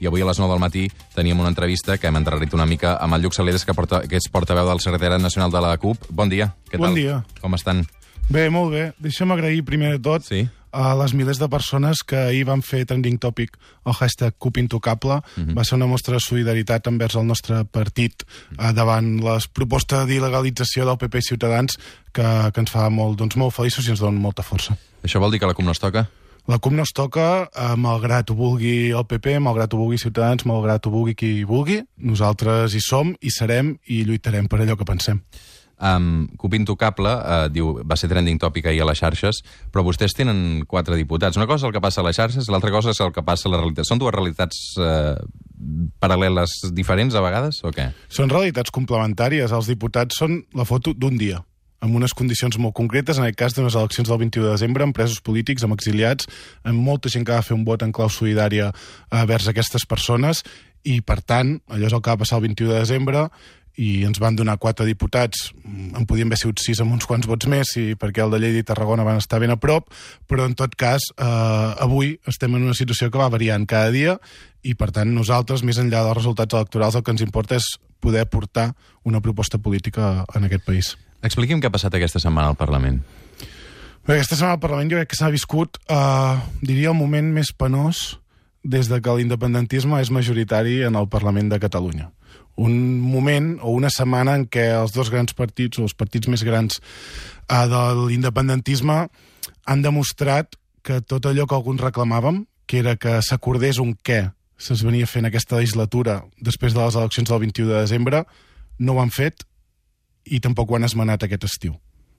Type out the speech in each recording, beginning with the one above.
i avui a les 9 del matí teníem una entrevista que hem endarrerit una mica amb el Lluc Saleres, que, porta, que és portaveu del secretari nacional de la CUP. Bon dia. Què Bon tal? dia. Com estan? Bé, molt bé. Deixa'm agrair primer de tot Sí. a les milers de persones que ahir van fer trending topic el hashtag CUP Intocable. Va ser una mostra de solidaritat envers el nostre partit eh, davant les propostes d'il·legalització del PP i Ciutadans que, que ens fa molt, doncs, molt feliços i ens donen molta força. Això vol dir que la CUP no es toca? La CUP no es toca, eh, malgrat ho vulgui el PP, malgrat ho vulgui Ciutadans, malgrat ho vulgui qui vulgui. Nosaltres hi som, hi serem i lluitarem per allò que pensem. Um, CUP Intocable, uh, diu, va ser trending topic ahir a les xarxes, però vostès tenen quatre diputats. Una cosa és el que passa a les xarxes, l'altra cosa és el que passa a la realitat. Són dues realitats uh, paral·leles diferents a vegades, o què? Són realitats complementàries. Els diputats són la foto d'un dia amb unes condicions molt concretes, en aquest cas d'unes eleccions del 21 de desembre, amb presos polítics, amb exiliats, amb molta gent que va fer un vot en clau solidària eh, vers aquestes persones, i per tant, allò és el que va passar el 21 de desembre, i ens van donar quatre diputats, en podien haver sigut sis amb uns quants vots més, i perquè el de Lleida i Tarragona van estar ben a prop, però en tot cas, eh, avui estem en una situació que va variant cada dia, i per tant nosaltres, més enllà dels resultats electorals, el que ens importa és poder portar una proposta política en aquest país. Expliqui'm què ha passat aquesta setmana al Parlament. Bé, aquesta setmana al Parlament jo crec que s'ha viscut, eh, diria, el moment més penós des de que l'independentisme és majoritari en el Parlament de Catalunya. Un moment o una setmana en què els dos grans partits, o els partits més grans eh, de l'independentisme, han demostrat que tot allò que alguns reclamàvem, que era que s'acordés un què se'ns venia fent aquesta legislatura després de les eleccions del 21 de desembre, no ho han fet i tampoc ho han esmenat aquest estiu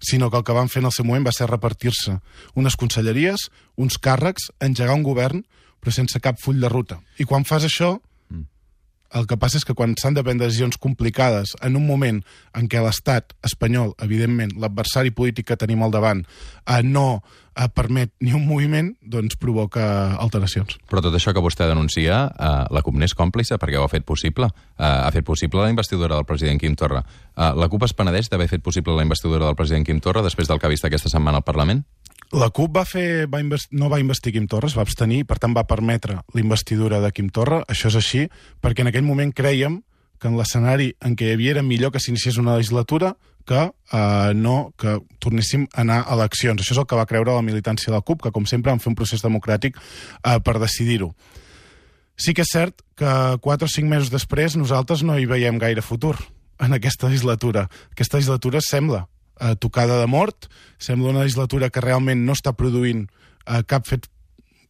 sinó que el que van fer en el seu moment va ser repartir-se unes conselleries, uns càrrecs, engegar un govern, però sense cap full de ruta. I quan fas això, el que passa és que quan s'han de prendre decisions complicades en un moment en què l'estat espanyol, evidentment, l'adversari polític que tenim al davant, eh, no eh, permet ni un moviment, doncs provoca alteracions. Però tot això que vostè denuncia, eh, la CUP n'és còmplice perquè ho ha fet possible. Eh, ha fet possible la investidura del president Quim Torra. Eh, la CUP es penedeix d'haver fet possible la investidura del president Quim Torra després del que ha vist aquesta setmana al Parlament? La CUP va fer, va no va investir Quim Torra, es va abstenir, per tant va permetre la investidura de Quim Torra, això és així, perquè en aquell moment creiem que en l'escenari en què hi havia era millor que s'iniciés una legislatura que eh, no que tornéssim a anar a eleccions. Això és el que va creure la militància de la CUP, que com sempre van fer un procés democràtic eh, per decidir-ho. Sí que és cert que 4 o 5 mesos després nosaltres no hi veiem gaire futur en aquesta legislatura. Aquesta legislatura sembla eh, tocada de mort, sembla una legislatura que realment no està produint eh, cap fet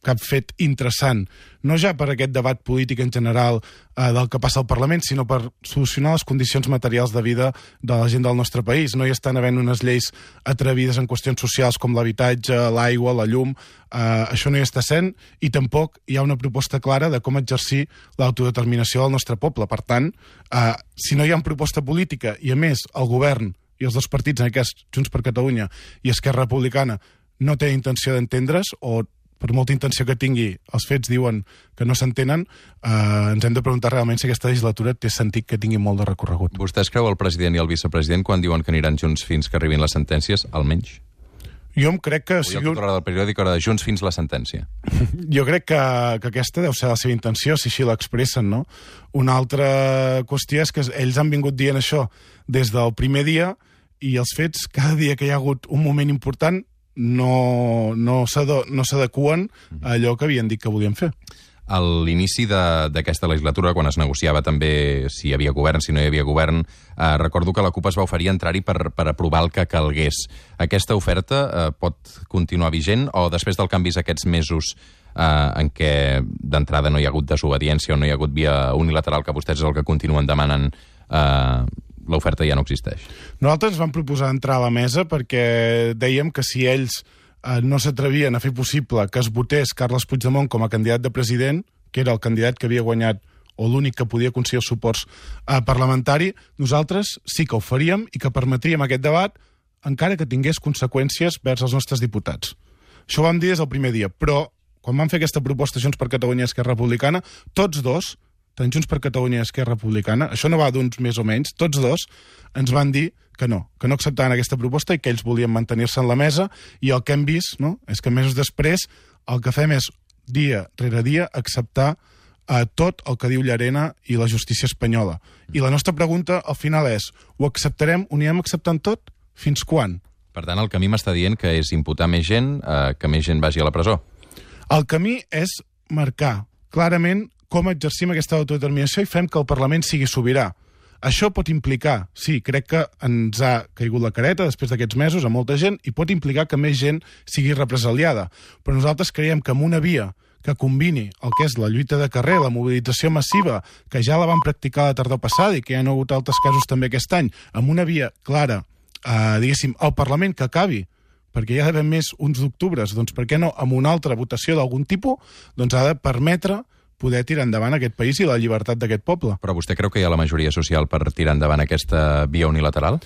cap fet interessant, no ja per aquest debat polític en general eh, del que passa al Parlament, sinó per solucionar les condicions materials de vida de la gent del nostre país. No hi estan havent unes lleis atrevides en qüestions socials com l'habitatge, l'aigua, la llum, eh, això no hi està sent, i tampoc hi ha una proposta clara de com exercir l'autodeterminació del nostre poble. Per tant, eh, si no hi ha proposta política, i a més el govern i els dos partits, en aquest Junts per Catalunya i Esquerra Republicana, no té intenció d'entendre's o per molta intenció que tingui, els fets diuen que no s'entenen, eh, ens hem de preguntar realment si aquesta legislatura té sentit que tingui molt de recorregut. Vostè es creu el president i el vicepresident quan diuen que aniran junts fins que arribin les sentències, almenys? Jo em crec que... El sigui titular del periòdic era de junts fins la sentència. Jo crec que, que aquesta deu ser la seva intenció, si així l'expressen, no? Una altra qüestió és que ells han vingut dient això des del primer dia i els fets, cada dia que hi ha hagut un moment important, no, no s'ado- no s'adequen a allò que havien dit que volien fer. A l'inici de- d'aquesta legislatura, quan es negociava també si hi havia govern, si no hi havia govern, eh, recordo que la CUP es va oferir entrar-hi per, per aprovar el que calgués. Aquesta oferta eh, pot continuar vigent o després del canvis aquests mesos eh, en què d'entrada no hi ha hagut desobediència o no hi ha hagut via unilateral, que vostès és el que continuen demanant, eh, l'oferta ja no existeix? Nosaltres vam proposar entrar a la mesa perquè dèiem que si ells eh, no s'atrevien a fer possible que es votés Carles Puigdemont com a candidat de president, que era el candidat que havia guanyat o l'únic que podia aconseguir els suports eh, parlamentari, nosaltres sí que ho faríem i que permetríem aquest debat encara que tingués conseqüències vers els nostres diputats. Això ho vam dir des del primer dia, però quan van fer aquesta proposta Junts per Catalunya i Esquerra Republicana, tots dos, tant Junts per Catalunya i Esquerra Republicana, això no va d'uns més o menys, tots dos ens van dir que no, que no acceptaven aquesta proposta i que ells volien mantenir-se en la mesa i el que hem vist no, és que mesos després el que fem és dia rere dia acceptar a tot el que diu Llarena i la justícia espanyola. I la nostra pregunta al final és, ho acceptarem, ho anirem acceptant tot? Fins quan? Per tant, el camí m'està dient que és imputar més gent, eh, que més gent vagi a la presó. El camí és marcar clarament com exercim aquesta autodeterminació i fem que el Parlament sigui sobirà. Això pot implicar, sí, crec que ens ha caigut la careta després d'aquests mesos a molta gent i pot implicar que més gent sigui represaliada. Però nosaltres creiem que amb una via que combini el que és la lluita de carrer, la mobilització massiva, que ja la van practicar la tardor passada i que hi ha hagut altres casos també aquest any, amb una via clara, eh, diguéssim, al Parlament que acabi perquè hi ha d'haver més uns d'octubres, doncs per què no amb una altra votació d'algun tipus, doncs ha de permetre poder tirar endavant aquest país i la llibertat d'aquest poble. Però vostè creu que hi ha la majoria social per tirar endavant aquesta via unilateral?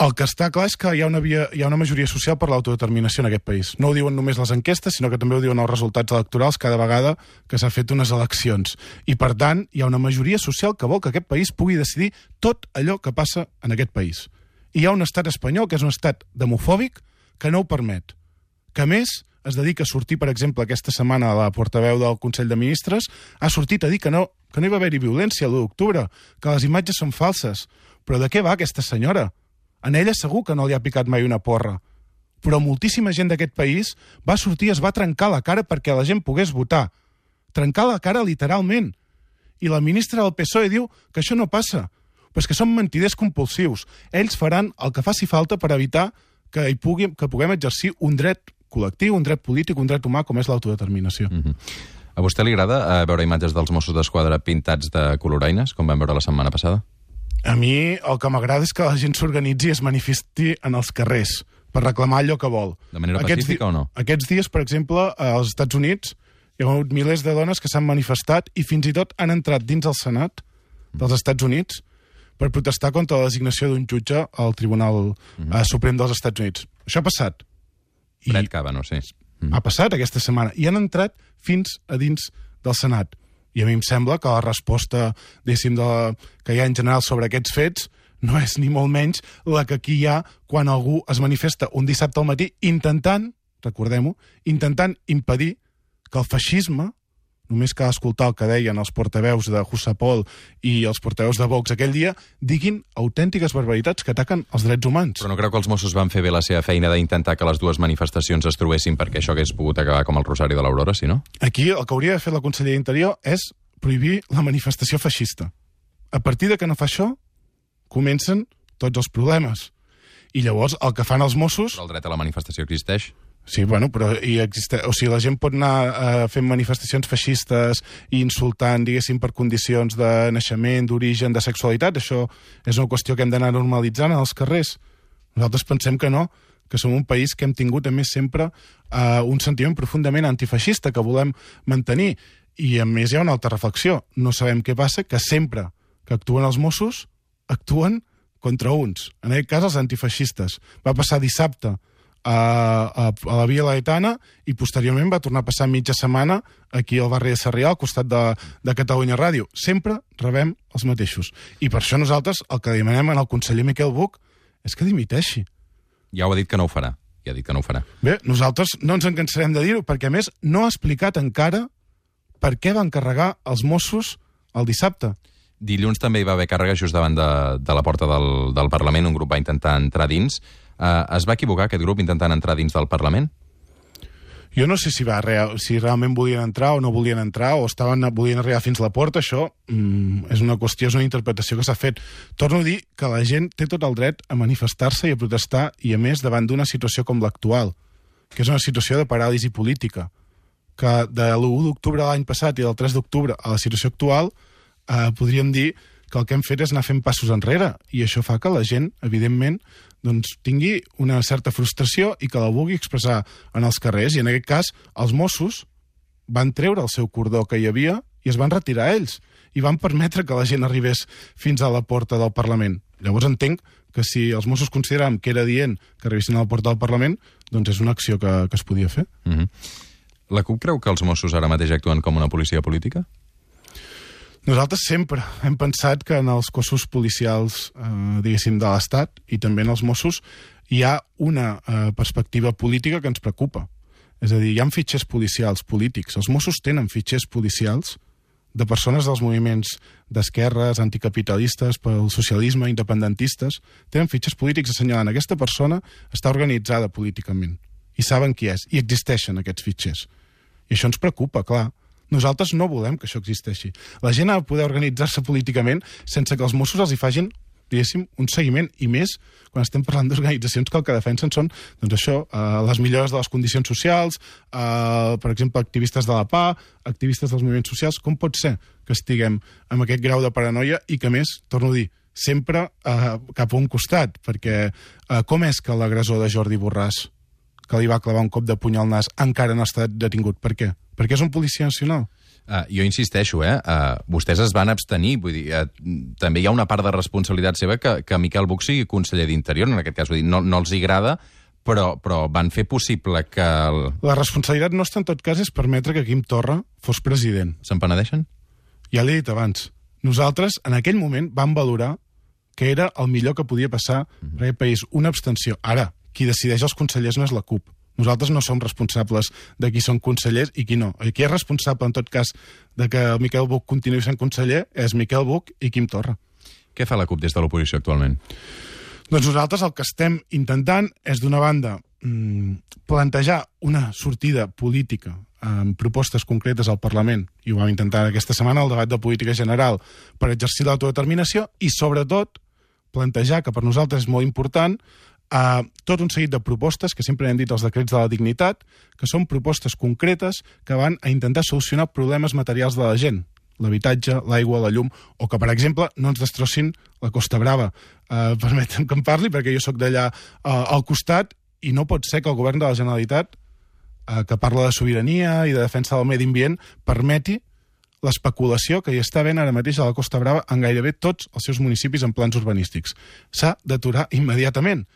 El que està clar és que hi ha una, via, hi ha una majoria social per l'autodeterminació en aquest país. No ho diuen només les enquestes, sinó que també ho diuen els resultats electorals cada vegada que s'ha fet unes eleccions. I, per tant, hi ha una majoria social que vol que aquest país pugui decidir tot allò que passa en aquest país. I hi ha un estat espanyol que és un estat demofòbic que no ho permet. Que, més, es dedica a sortir, per exemple, aquesta setmana a la portaveu del Consell de Ministres, ha sortit a dir que no, que no hi va haver-hi violència l'1 d'octubre, que les imatges són falses. Però de què va aquesta senyora? En ella segur que no li ha picat mai una porra. Però moltíssima gent d'aquest país va sortir i es va trencar la cara perquè la gent pogués votar. Trencar la cara literalment. I la ministra del PSOE diu que això no passa. Però és que són mentiders compulsius. Ells faran el que faci falta per evitar que, hi pugui, que puguem exercir un dret col·lectiu, un dret polític, un dret humà com és l'autodeterminació. Mm -hmm. A vostè li agrada eh, veure imatges dels Mossos d'Esquadra pintats de coloraines, com vam veure la setmana passada? A mi el que m'agrada és que la gent s'organitzi i es manifesti en els carrers per reclamar allò que vol. De manera aquests pacífica o no? Aquests dies, per exemple, als Estats Units hi ha hagut milers de dones que s'han manifestat i fins i tot han entrat dins el Senat dels Estats Units per protestar contra la designació d'un jutge al Tribunal mm -hmm. Suprem dels Estats Units. Això ha passat. I Brett Kavanaugh, sí. Mm. Ha passat aquesta setmana. I han entrat fins a dins del Senat. I a mi em sembla que la resposta, diguéssim, de la, que hi ha en general sobre aquests fets no és ni molt menys la que aquí hi ha quan algú es manifesta un dissabte al matí intentant, recordem-ho, intentant impedir que el feixisme només cal escoltar el que deien els portaveus de Jussapol i els portaveus de Vox aquell dia, diguin autèntiques barbaritats que ataquen els drets humans. Però no creu que els Mossos van fer bé la seva feina d'intentar que les dues manifestacions es trobessin perquè això hagués pogut acabar com el Rosari de l'Aurora, si no? Aquí el que hauria de fer la Conselleria d'Interior és prohibir la manifestació feixista. A partir de que no fa això, comencen tots els problemes. I llavors el que fan els Mossos... Però el dret a la manifestació existeix? Sí, bueno, però hi existe... o sigui, la gent pot anar eh, fent manifestacions feixistes i insultant, diguéssim, per condicions de naixement, d'origen, de sexualitat. Això és una qüestió que hem d'anar normalitzant els carrers. Nosaltres pensem que no, que som un país que hem tingut, a més, sempre eh, un sentiment profundament antifeixista que volem mantenir. I, a més, hi ha una altra reflexió. No sabem què passa, que sempre que actuen els Mossos, actuen contra uns. En aquest cas, els antifeixistes. Va passar dissabte a, a, a la Via Laetana i posteriorment va tornar a passar mitja setmana aquí al barri de Sarrià, al costat de, de Catalunya Ràdio. Sempre rebem els mateixos. I per això nosaltres el que demanem al conseller Miquel Buch és que dimiteixi. Ja ho ha dit que no ho farà. Ja ha dit que no ho farà. Bé, nosaltres no ens en cansarem de dir-ho, perquè a més no ha explicat encara per què van carregar els Mossos el dissabte. Dilluns també hi va haver càrrega just davant de, de la porta del, del Parlament, un grup va intentar entrar dins. Uh, es va equivocar aquest grup intentant entrar dins del Parlament? Jo no sé si, va real, si realment volien entrar o no volien entrar o estaven volien arribar fins a la porta, això mm, és una qüestió, és una interpretació que s'ha fet. Torno a dir que la gent té tot el dret a manifestar-se i a protestar i a més davant d'una situació com l'actual, que és una situació de paràlisi política, que de l'1 d'octubre l'any passat i del 3 d'octubre a la situació actual eh, podríem dir que el que hem fet és anar fent passos enrere i això fa que la gent, evidentment, doncs, tingui una certa frustració i que la vulgui expressar en els carrers. I en aquest cas, els Mossos van treure el seu cordó que hi havia i es van retirar ells i van permetre que la gent arribés fins a la porta del Parlament. Llavors entenc que si els Mossos consideraven que era dient que arribessin a la porta del Parlament, doncs és una acció que, que es podia fer. Mm -hmm. La CUP creu que els Mossos ara mateix actuen com una policia política? Nosaltres sempre hem pensat que en els cossos policials, eh, diguéssim, de l'Estat i també en els Mossos hi ha una eh, perspectiva política que ens preocupa. És a dir, hi ha fitxers policials polítics. Els Mossos tenen fitxers policials de persones dels moviments d'esquerres, anticapitalistes, pel socialisme, independentistes, tenen fitxes polítics assenyalant aquesta persona està organitzada políticament. I saben qui és. I existeixen aquests fitxers. I això ens preocupa, clar. Nosaltres no volem que això existeixi. La gent ha de poder organitzar-se políticament sense que els Mossos els hi fagin diguéssim, un seguiment, i més quan estem parlant d'organitzacions que el que defensen són, doncs això, eh, les millores de les condicions socials, eh, per exemple, activistes de la PA, activistes dels moviments socials, com pot ser que estiguem amb aquest grau de paranoia i que, més, torno a dir, sempre eh, cap a un costat, perquè eh, com és que l'agressor de Jordi Borràs, que li va clavar un cop de puny al nas, encara no ha estat detingut? Per què? Perquè és un policia nacional. Uh, jo insisteixo, eh? Uh, vostès es van abstenir, vull dir, uh, també hi ha una part de responsabilitat seva que, que Miquel Buch sigui conseller d'Interior, en aquest cas, vull dir, no, no els agrada, però, però van fer possible que... El... La responsabilitat nostra, en tot cas, és permetre que Quim Torra fos president. Se'n penedeixen? Ja l'he dit abans. Nosaltres, en aquell moment, vam valorar que era el millor que podia passar mm -hmm. per aquest país. Una abstenció. Ara, qui decideix els consellers no és la CUP. Nosaltres no som responsables de qui són consellers i qui no. I qui és responsable, en tot cas, de que el Miquel Buch continuï sent conseller és Miquel Buch i Quim Torra. Què fa la CUP des de l'oposició actualment? Doncs nosaltres el que estem intentant és, d'una banda, mm, plantejar una sortida política amb propostes concretes al Parlament, i ho vam intentar aquesta setmana al debat de política general, per exercir l'autodeterminació i, sobretot, plantejar, que per nosaltres és molt important, a tot un seguit de propostes que sempre hem dit els decrets de la dignitat, que són propostes concretes que van a intentar solucionar problemes materials de la gent, l'habitatge, l'aigua, la llum, o que, per exemple, no ens destrossin la Costa Brava. Uh, permetem que em parli, perquè jo sóc d'allà uh, al costat, i no pot ser que el govern de la Generalitat, uh, que parla de sobirania i de defensa del medi ambient, permeti l'especulació que hi està havent ara mateix a la Costa Brava en gairebé tots els seus municipis en plans urbanístics. S'ha d'aturar immediatament.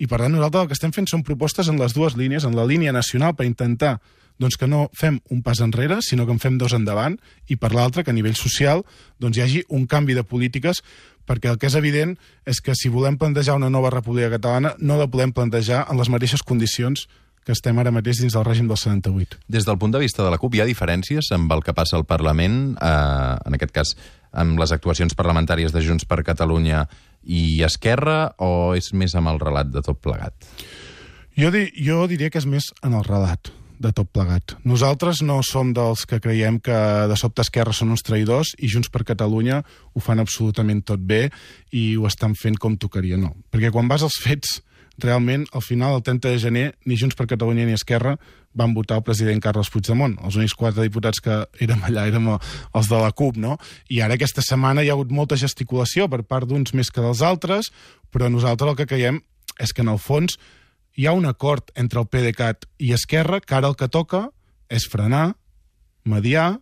I per tant nosaltres el que estem fent són propostes en les dues línies, en la línia nacional per intentar doncs, que no fem un pas enrere, sinó que en fem dos endavant, i per l'altra que a nivell social doncs, hi hagi un canvi de polítiques, perquè el que és evident és que si volem plantejar una nova república catalana no la podem plantejar en les mateixes condicions que estem ara mateix dins del règim del 78. Des del punt de vista de la CUP, hi ha diferències amb el que passa al Parlament, eh, en aquest cas amb les actuacions parlamentàries de Junts per Catalunya i Esquerra, o és més amb el relat de tot plegat? Jo, di jo diria que és més en el relat de tot plegat. Nosaltres no som dels que creiem que de sobte Esquerra són uns traïdors i Junts per Catalunya ho fan absolutament tot bé i ho estan fent com tocaria, no. Perquè quan vas als fets realment, al final, el 30 de gener, ni Junts per Catalunya ni Esquerra van votar el president Carles Puigdemont. Els únics quatre diputats que érem allà érem els de la CUP, no? I ara aquesta setmana hi ha hagut molta gesticulació per part d'uns més que dels altres, però nosaltres el que creiem és que, en el fons, hi ha un acord entre el PDeCAT i Esquerra que ara el que toca és frenar, mediar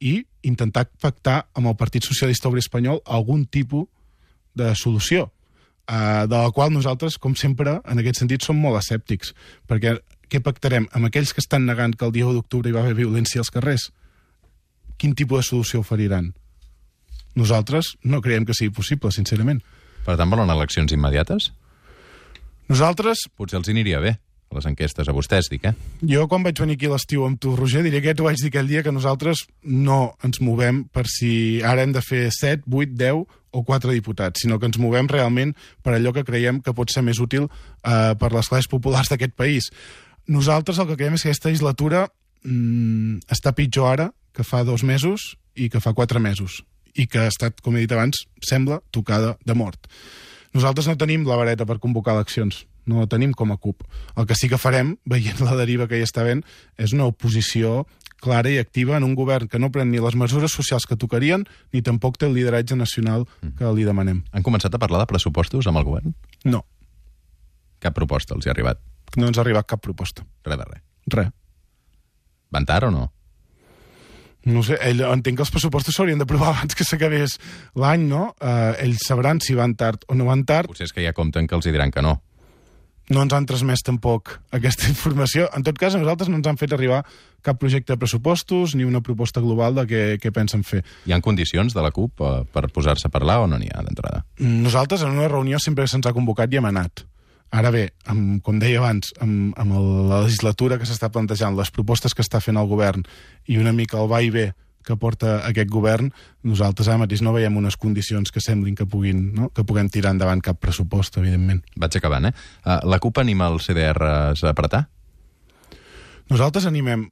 i intentar pactar amb el Partit Socialista Obrer Espanyol algun tipus de solució eh, de la qual nosaltres, com sempre, en aquest sentit, som molt escèptics, perquè què pactarem amb aquells que estan negant que el dia 1 d'octubre hi va haver violència als carrers? Quin tipus de solució oferiran? Nosaltres no creiem que sigui possible, sincerament. Per tant, volen eleccions immediates? Nosaltres... Potser els aniria bé a les enquestes, a vostès, dic, eh? Jo, quan vaig venir aquí l'estiu amb tu, Roger, diré que t'ho vaig dir aquell dia que nosaltres no ens movem per si ara hem de fer 7, 8, 10 o 4 diputats, sinó que ens movem realment per allò que creiem que pot ser més útil eh, per les classes populars d'aquest país. Nosaltres el que creiem és que aquesta legislatura mm, està pitjor ara que fa dos mesos i que fa quatre mesos i que ha estat, com he dit abans, sembla tocada de mort. Nosaltres no tenim la vareta per convocar eleccions no la tenim com a CUP. El que sí que farem, veient la deriva que hi està havent, és una oposició clara i activa en un govern que no pren ni les mesures socials que tocarien ni tampoc té el lideratge nacional que li demanem. Han començat a parlar de pressupostos amb el govern? No. Cap proposta els hi ha arribat? No ens ha arribat cap proposta. Res de res. Res. Van tard o no? No sé, ell, entenc que els pressupostos s'haurien d'aprovar abans que s'acabés l'any, no? Eh, ells sabran si van tard o no van tard. Potser és que ja compten que els hi diran que no no ens han transmès tampoc aquesta informació. En tot cas, a nosaltres no ens han fet arribar cap projecte de pressupostos ni una proposta global de què, què pensen fer. Hi han condicions de la CUP eh, per posar-se a parlar o no n'hi ha d'entrada? Nosaltres en una reunió sempre se'ns ha convocat i hem anat. Ara bé, amb, com deia abans, amb, amb la legislatura que s'està plantejant, les propostes que està fent el govern i una mica el va i ve que porta aquest govern, nosaltres ara mateix no veiem unes condicions que semblin que puguin no? que puguem tirar endavant cap pressupost, evidentment. Vaig acabant, eh? Uh, la CUP anima els CDRs a apretar? Nosaltres animem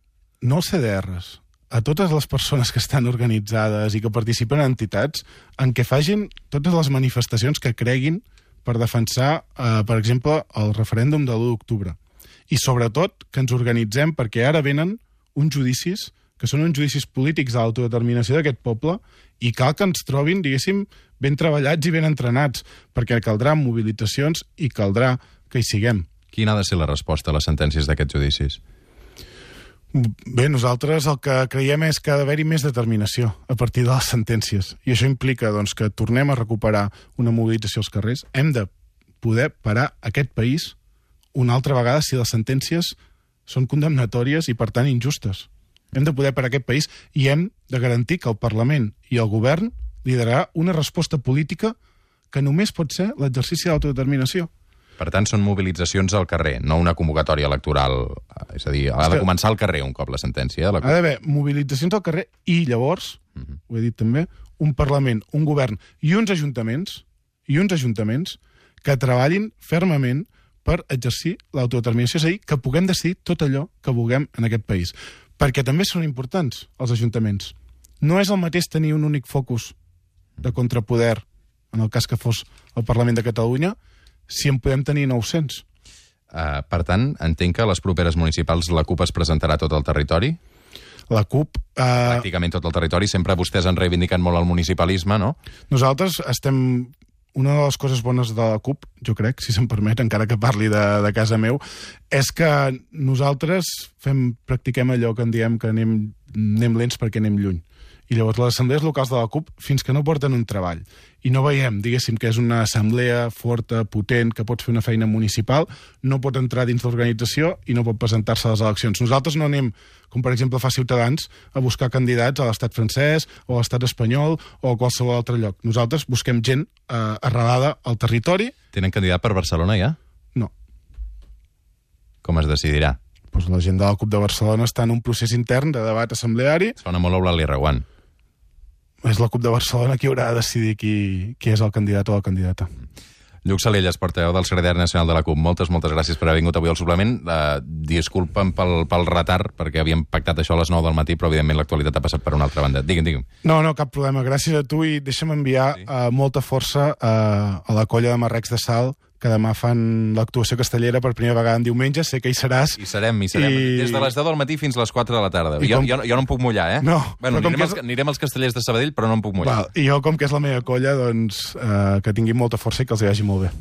no els CDRs, a totes les persones que estan organitzades i que participen en entitats en què fagin totes les manifestacions que creguin per defensar, eh, per exemple, el referèndum de l'1 d'octubre. I sobretot que ens organitzem perquè ara venen uns judicis que són uns judicis polítics a l'autodeterminació d'aquest poble i cal que ens trobin, diguéssim, ben treballats i ben entrenats, perquè caldrà mobilitzacions i caldrà que hi siguem. Quina ha de ser la resposta a les sentències d'aquests judicis? Bé, nosaltres el que creiem és que ha d'haver-hi més determinació a partir de les sentències. I això implica doncs, que tornem a recuperar una mobilització als carrers. Hem de poder parar aquest país una altra vegada si les sentències són condemnatòries i, per tant, injustes. Hem de poder parar aquest país i hem de garantir que el Parlament i el govern liderarà una resposta política que només pot ser l'exercici d'autodeterminació. Per tant, són mobilitzacions al carrer, no una convocatòria electoral. És a dir, ha de començar al carrer un cop la sentència. La... Ha d'haver mobilitzacions al carrer i llavors, uh -huh. ho he dit també, un Parlament, un govern i uns ajuntaments i uns ajuntaments que treballin fermament per exercir l'autodeterminació, és a dir, que puguem decidir tot allò que vulguem en aquest país perquè també són importants els ajuntaments. No és el mateix tenir un únic focus de contrapoder, en el cas que fos el Parlament de Catalunya, si en podem tenir 900. Uh, per tant, entenc que a les properes municipals la CUP es presentarà tot el territori? La CUP... Uh... Pràcticament tot el territori. Sempre vostès han reivindicat molt el municipalisme, no? Nosaltres estem una de les coses bones de la CUP, jo crec, si se'm permet, encara que parli de, de casa meu, és que nosaltres fem, practiquem allò que en diem que anem, anem lents perquè anem lluny. I llavors les assemblees locals de la CUP, fins que no porten un treball i no veiem, diguéssim, que és una assemblea forta, potent, que pot fer una feina municipal, no pot entrar dins l'organització i no pot presentar-se a les eleccions. Nosaltres no anem, com per exemple fa Ciutadans, a buscar candidats a l'estat francès o a l'estat espanyol o a qualsevol altre lloc. Nosaltres busquem gent eh, arrelada al territori. Tenen candidat per Barcelona ja? No. Com es decidirà? Pues la gent de la CUP de Barcelona està en un procés intern de debat assembleari. Sona molt Eulàlia Reguant és la CUP de Barcelona qui haurà de decidir qui, qui és el candidat o la candidata. Lluc Salelles, portaveu del secretari nacional de la CUP. Moltes, moltes gràcies per haver vingut avui al suplement. Uh, disculpa'm pel, pel retard, perquè havíem pactat això a les 9 del matí, però evidentment l'actualitat ha passat per una altra banda. Digue'm, digue'm. No, no, cap problema. Gràcies a tu i deixa'm enviar sí. uh, molta força uh, a la colla de Marrecs de Sal, que demà fan l'actuació castellera per primera vegada en diumenge, sé que hi seràs. Hi serem, hi serem. I... Des de les 10 del matí fins a les 4 de la tarda. jo, com... jo, jo no em puc mullar, eh? No. Bueno, anirem, als, és... anirem als castellers de Sabadell, però no em puc mullar. Val. I jo, com que és la meva colla, doncs, eh, que tinguin molta força i que els hi vagi molt bé.